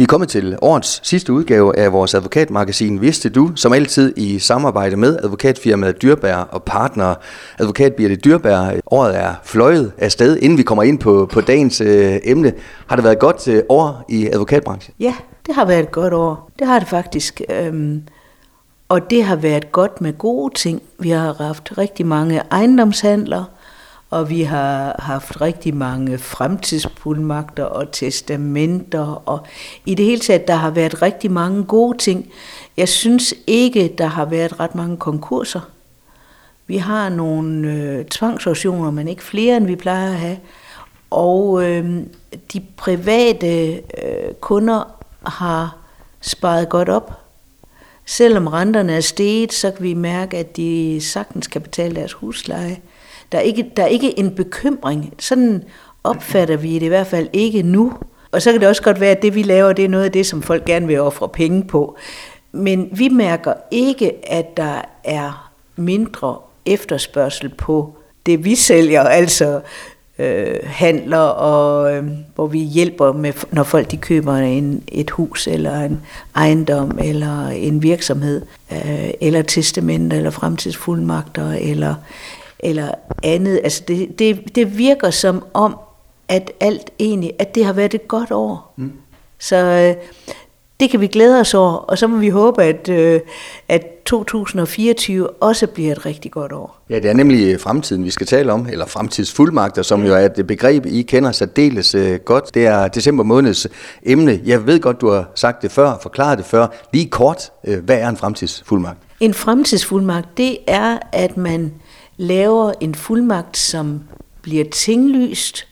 Vi er kommet til årets sidste udgave af vores advokatmagasin Vidste du, som altid i samarbejde med advokatfirmaet Dyrbær og partner advokat Birte Dyrbær. Året er fløjet afsted. Inden vi kommer ind på, på dagens øh, emne, har det været et godt øh, år i advokatbranchen? Ja, det har været et godt år. Det har det faktisk. Øhm, og det har været godt med gode ting. Vi har haft rigtig mange ejendomshandler, og vi har haft rigtig mange fremtidsfuldmagter og testamenter, og i det hele taget, der har været rigtig mange gode ting. Jeg synes ikke, der har været ret mange konkurser. Vi har nogle øh, tvangsauktioner, men ikke flere, end vi plejer at have. Og øh, de private øh, kunder har sparet godt op. Selvom renterne er steget, så kan vi mærke, at de sagtens kan betale deres husleje. Der er ikke, der er ikke en bekymring. Sådan opfatter vi det i hvert fald ikke nu. Og så kan det også godt være, at det vi laver, det er noget af det, som folk gerne vil ofre penge på. Men vi mærker ikke, at der er mindre efterspørgsel på det, vi sælger, altså øh, handler, og øh, hvor vi hjælper med, når folk de køber en, et hus, eller en ejendom, eller en virksomhed, øh, eller testamenter, eller fremtidsfuldmagter, eller eller andet. Altså det, det, det virker som om, at alt egentlig, at det har været et godt år. Mm. Så øh, det kan vi glæde os over, og så må vi håbe, at, øh, at 2024 også bliver et rigtig godt år. Ja, det er nemlig fremtiden, vi skal tale om, eller fremtidsfuldmagter, som jo er et begreb, I kender særdeles øh, godt. Det er december måneds emne. Jeg ved godt, du har sagt det før, forklaret det før. Lige kort, øh, hvad er en fremtidsfuldmagt? En fremtidsfuldmagt, det er, at man laver en fuldmagt, som bliver tinglyst,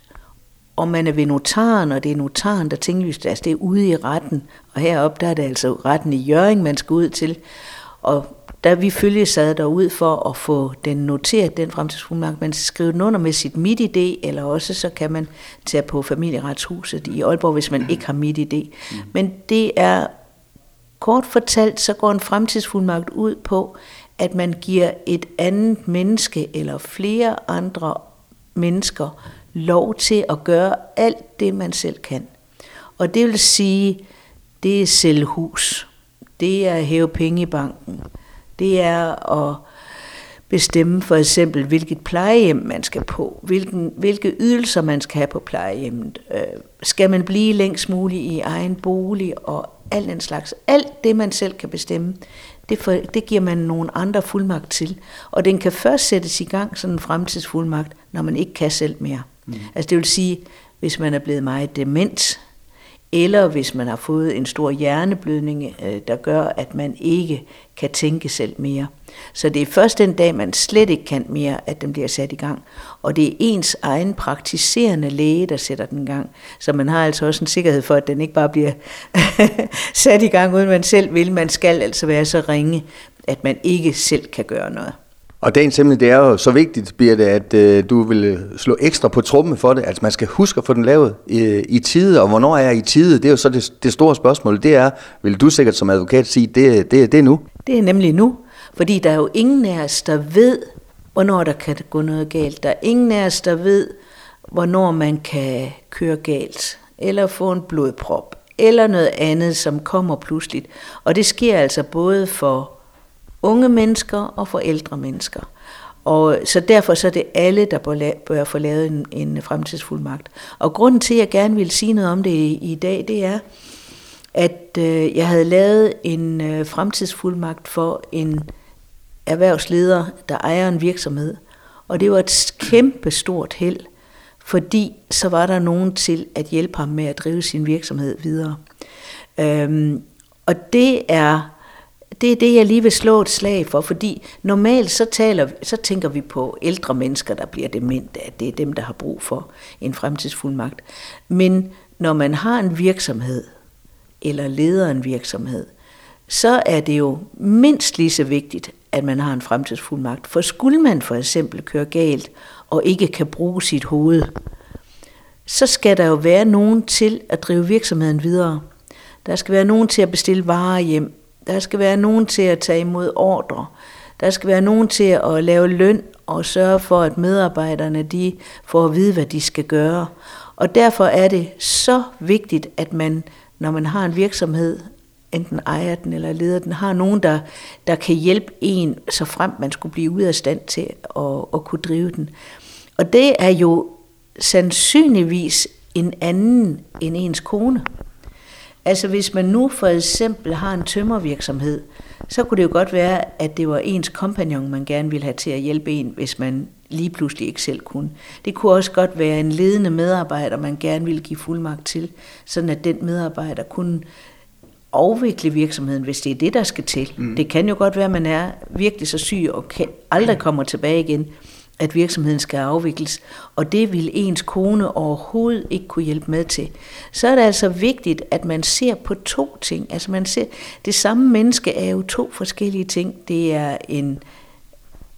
og man er ved notaren, og det er notaren, der tinglyst, altså det er ude i retten, og heroppe der er det altså retten i Jøring, man skal ud til, og der vi følge sad derud for at få den noteret, den fremtidsfuldmagt. Man skal skrive den under med sit MitID, eller også så kan man tage på familieretshuset i Aalborg, hvis man ikke har MitID. Men det er kort fortalt, så går en fremtidsfuldmagt ud på, at man giver et andet menneske eller flere andre mennesker lov til at gøre alt det, man selv kan. Og det vil sige, det er selvhus, det er at hæve penge i banken, det er at bestemme for eksempel, hvilket plejehjem man skal på, hvilken, hvilke ydelser man skal have på plejehjemmet. Øh, skal man blive længst muligt i egen bolig og alt den slags. Alt det, man selv kan bestemme, det, for, det giver man nogle andre fuldmagt til. Og den kan først sættes i gang, sådan en fremtidsfuldmagt, når man ikke kan selv mere. Mm. Altså det vil sige, hvis man er blevet meget dement, eller hvis man har fået en stor hjerneblødning, øh, der gør, at man ikke kan tænke selv mere. Så det er først den dag, man slet ikke kan mere, at den bliver sat i gang. Og det er ens egen praktiserende læge, der sætter den i gang. Så man har altså også en sikkerhed for, at den ikke bare bliver sat i gang, uden man selv vil. Man skal altså være så ringe, at man ikke selv kan gøre noget. Og dagens emne, det er jo så vigtigt, Birte, at øh, du vil slå ekstra på trummen for det. Altså man skal huske at få den lavet i, i tide, og hvornår er i tide? Det er jo så det, det store spørgsmål. Det er, vil du sikkert som advokat sige, det, det, det er nu? Det er nemlig nu, fordi der er jo ingen af os, der ved, hvornår der kan gå noget galt. Der er ingen af os, der ved, hvornår man kan køre galt, eller få en blodprop, eller noget andet, som kommer pludseligt. Og det sker altså både for unge mennesker og for ældre mennesker. Og så derfor så er det alle, der bør, bør få lavet en, en fremtidsfuldmagt. Og grunden til, at jeg gerne vil sige noget om det i, i dag, det er, at øh, jeg havde lavet en øh, fremtidsfuldmagt for en erhvervsleder, der ejer en virksomhed. Og det var et kæmpe stort held, fordi så var der nogen til at hjælpe ham med at drive sin virksomhed videre. Øhm, og det er det er det, jeg lige vil slå et slag for, fordi normalt så, taler, så tænker vi på ældre mennesker, der bliver demente, at det er dem, der har brug for en fremtidsfuldmagt. Men når man har en virksomhed, eller leder en virksomhed, så er det jo mindst lige så vigtigt, at man har en fremtidsfuldmagt. For skulle man for eksempel køre galt og ikke kan bruge sit hoved, så skal der jo være nogen til at drive virksomheden videre. Der skal være nogen til at bestille varer hjem. Der skal være nogen til at tage imod ordre. Der skal være nogen til at lave løn og sørge for, at medarbejderne de får at vide, hvad de skal gøre. Og derfor er det så vigtigt, at man når man har en virksomhed, enten ejer den eller leder den, har nogen, der, der kan hjælpe en, så frem man skulle blive ude af stand til at, at kunne drive den. Og det er jo sandsynligvis en anden end ens kone. Altså hvis man nu for eksempel har en tømmervirksomhed, så kunne det jo godt være, at det var ens kompagnon, man gerne ville have til at hjælpe en, hvis man lige pludselig ikke selv kunne. Det kunne også godt være en ledende medarbejder, man gerne ville give fuldmagt til, sådan at den medarbejder kunne afvikle virksomheden, hvis det er det, der skal til. Mm. Det kan jo godt være, at man er virkelig så syg og kan aldrig kommer tilbage igen, at virksomheden skal afvikles, og det vil ens kone overhovedet ikke kunne hjælpe med til. Så er det altså vigtigt, at man ser på to ting. Altså man ser, det samme menneske er jo to forskellige ting. Det er en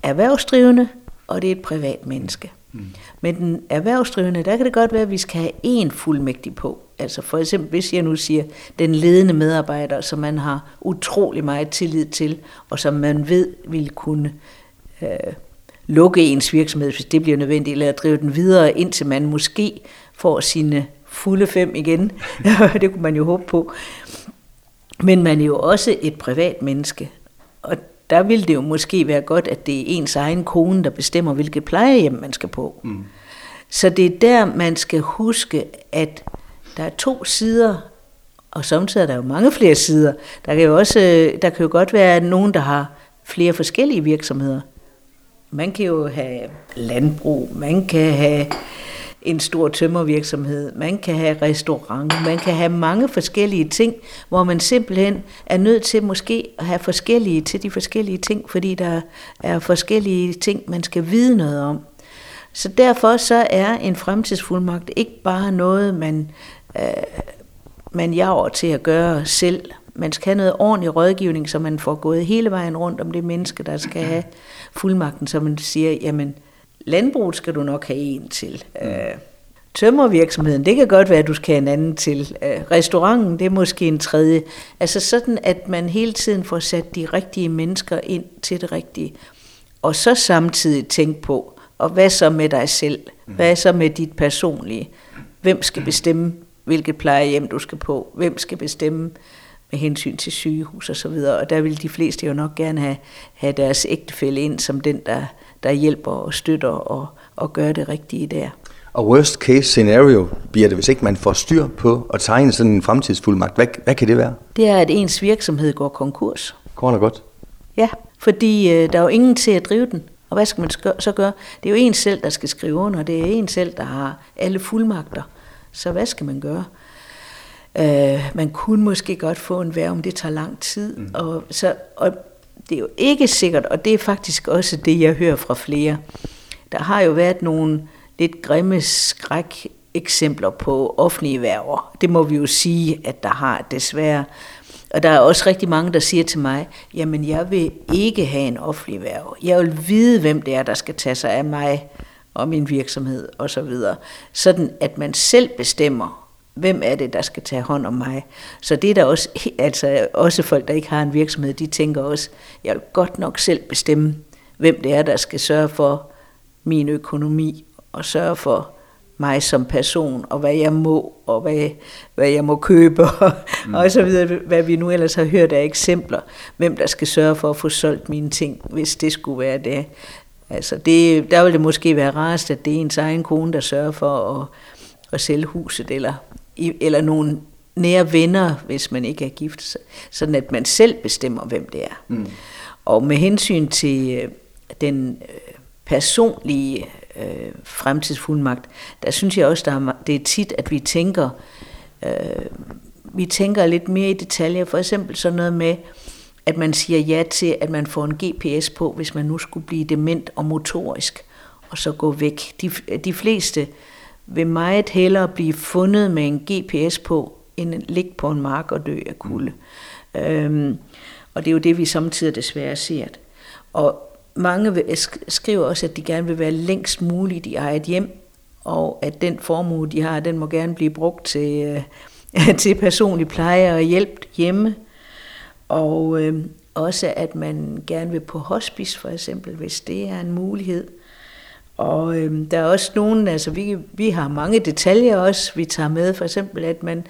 erhvervsdrivende, og det er et privat menneske. Mm. Men den erhvervsdrivende, der kan det godt være, at vi skal have en fuldmægtig på. Altså for eksempel, hvis jeg nu siger, den ledende medarbejder, som man har utrolig meget tillid til, og som man ved vil kunne øh, lukke ens virksomhed, hvis det bliver nødvendigt, eller drive den videre, indtil man måske får sine fulde fem igen. det kunne man jo håbe på. Men man er jo også et privat menneske, og der vil det jo måske være godt, at det er ens egen kone, der bestemmer, hvilket plejehjem man skal på. Mm. Så det er der, man skal huske, at der er to sider, og samtidig er der jo mange flere sider. Der kan jo, også, der kan jo godt være nogen, der har flere forskellige virksomheder. Man kan jo have landbrug, man kan have en stor tømmervirksomhed, man kan have restaurant, man kan have mange forskellige ting, hvor man simpelthen er nødt til måske at have forskellige til de forskellige ting, fordi der er forskellige ting, man skal vide noget om. Så derfor så er en fremtidsfuldmagt ikke bare noget, man, øh, man jager til at gøre selv. Man skal have noget ordentlig rådgivning, så man får gået hele vejen rundt om det menneske, der skal have fuldmagten, så man siger, jamen landbruget skal du nok have en til. Mm. Øh, tømmervirksomheden, det kan godt være, at du skal have en anden til. Øh, restauranten, det er måske en tredje. Altså sådan, at man hele tiden får sat de rigtige mennesker ind til det rigtige. Og så samtidig tænke på, og hvad så med dig selv? Mm. Hvad så med dit personlige? Hvem skal bestemme, hvilket plejehjem du skal på? Hvem skal bestemme med hensyn til sygehus og så videre? Og der vil de fleste jo nok gerne have, have deres ægtefælle ind som den, der, der hjælper og støtter og, og gør det rigtige der. Og worst case scenario bliver det, hvis ikke man får styr på at tegne sådan en fremtidsfuldmagt. Hvad, hvad kan det være? Det er, at ens virksomhed går konkurs. Går det godt? Ja, fordi øh, der er jo ingen til at drive den. Og hvad skal man så gøre? Det er jo en selv, der skal skrive under. Det er en selv, der har alle fuldmagter. Så hvad skal man gøre? Øh, man kunne måske godt få en værv, om det tager lang tid. Mm. Og, så, og det er jo ikke sikkert, og det er faktisk også det, jeg hører fra flere. Der har jo været nogle lidt grimme skræk eksempler på offentlige værger. Det må vi jo sige, at der har desværre. Og der er også rigtig mange, der siger til mig, jamen jeg vil ikke have en offentlig værge. Jeg vil vide, hvem det er, der skal tage sig af mig og min virksomhed osv. Så Sådan at man selv bestemmer, hvem er det, der skal tage hånd om mig. Så det er der også, altså også folk, der ikke har en virksomhed, de tænker også, jeg vil godt nok selv bestemme, hvem det er, der skal sørge for min økonomi og sørge for mig som person, og hvad jeg må, og hvad, hvad jeg må købe, og, mm. og så videre, hvad vi nu ellers har hørt af eksempler, hvem der skal sørge for at få solgt mine ting, hvis det skulle være det. Altså det, der vil det måske være rarest, at det er ens egen kone, der sørger for at, at sælge huset, eller, eller nogle nære venner, hvis man ikke er gift, sådan at man selv bestemmer, hvem det er. Mm. Og med hensyn til øh, den øh, personlige øh, fremtidsfuldmagt, der synes jeg også, der er, det er tit, at vi tænker, øh, vi tænker lidt mere i detaljer. For eksempel sådan noget med, at man siger ja til, at man får en GPS på, hvis man nu skulle blive dement og motorisk, og så gå væk. De, de fleste vil meget hellere blive fundet med en GPS på, end at ligge på en mark og dø af kulde. Mm. Øhm, og det er jo det, vi samtidig desværre ser. Og mange skriver også, at de gerne vil være længst muligt i eget hjem, og at den formue, de har, den må gerne blive brugt til, øh, til personlig pleje og hjælp hjemme. Og øh, også, at man gerne vil på hospice, for eksempel, hvis det er en mulighed. Og øh, der er også nogen, altså vi, vi har mange detaljer også, vi tager med, for eksempel, at man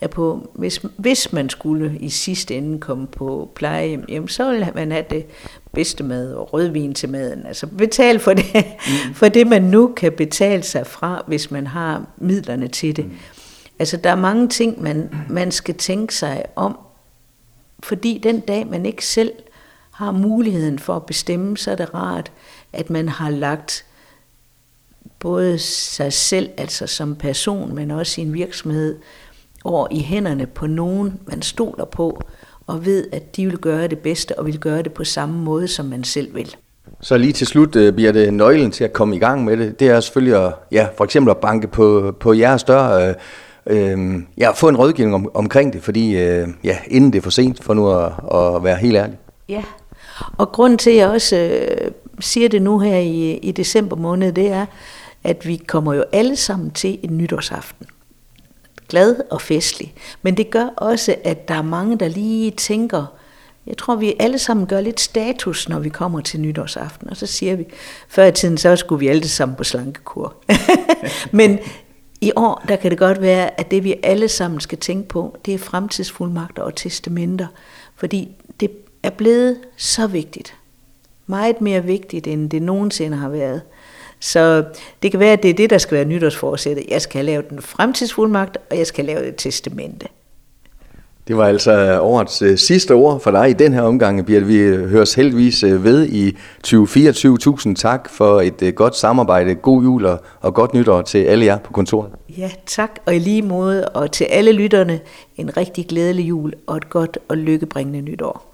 at på, hvis, hvis man skulle i sidste ende komme på plejehjem, jamen, så ville man have det bedste mad og rødvin til maden. Altså betale for det, mm. for det, man nu kan betale sig fra, hvis man har midlerne til det. Mm. Altså der er mange ting, man, man skal tænke sig om, fordi den dag, man ikke selv har muligheden for at bestemme, så er det rart, at man har lagt både sig selv, altså som person, men også en virksomhed, over i hænderne på nogen, man stoler på, og ved, at de vil gøre det bedste, og vil gøre det på samme måde, som man selv vil. Så lige til slut øh, bliver det nøglen til at komme i gang med det. Det er selvfølgelig at, ja, for eksempel at banke på, på jeres dør, øh, øh, ja, få en rådgivning om, omkring det, fordi øh, ja, inden det er for sent, for nu at, at være helt ærlig. Ja, og grund til, at jeg også øh, siger det nu her i, i december måned, det er, at vi kommer jo alle sammen til en nytårsaften. Glad og festlig. Men det gør også, at der er mange, der lige tænker, jeg tror, vi alle sammen gør lidt status, når vi kommer til nytårsaften. Og så siger vi, før i tiden, så skulle vi alle sammen på slankekur. Men i år, der kan det godt være, at det vi alle sammen skal tænke på, det er fremtidsfuldmagter og testamenter. Fordi det er blevet så vigtigt. Meget mere vigtigt, end det nogensinde har været. Så det kan være, at det er det, der skal være nytårsforsættet. Jeg skal have lavet en fremtidsfuldmagt, og jeg skal lavet et testamente. Det var altså årets øh, sidste ord for dig i den her omgang, Birte. Vi øh, høres heldigvis øh, ved i 2024. Tusind tak for et godt samarbejde. God jul og, og godt nytår til alle jer på kontoret. Ja, tak. Og i lige måde, og til alle lytterne, en rigtig glædelig jul og et godt og lykkebringende nytår.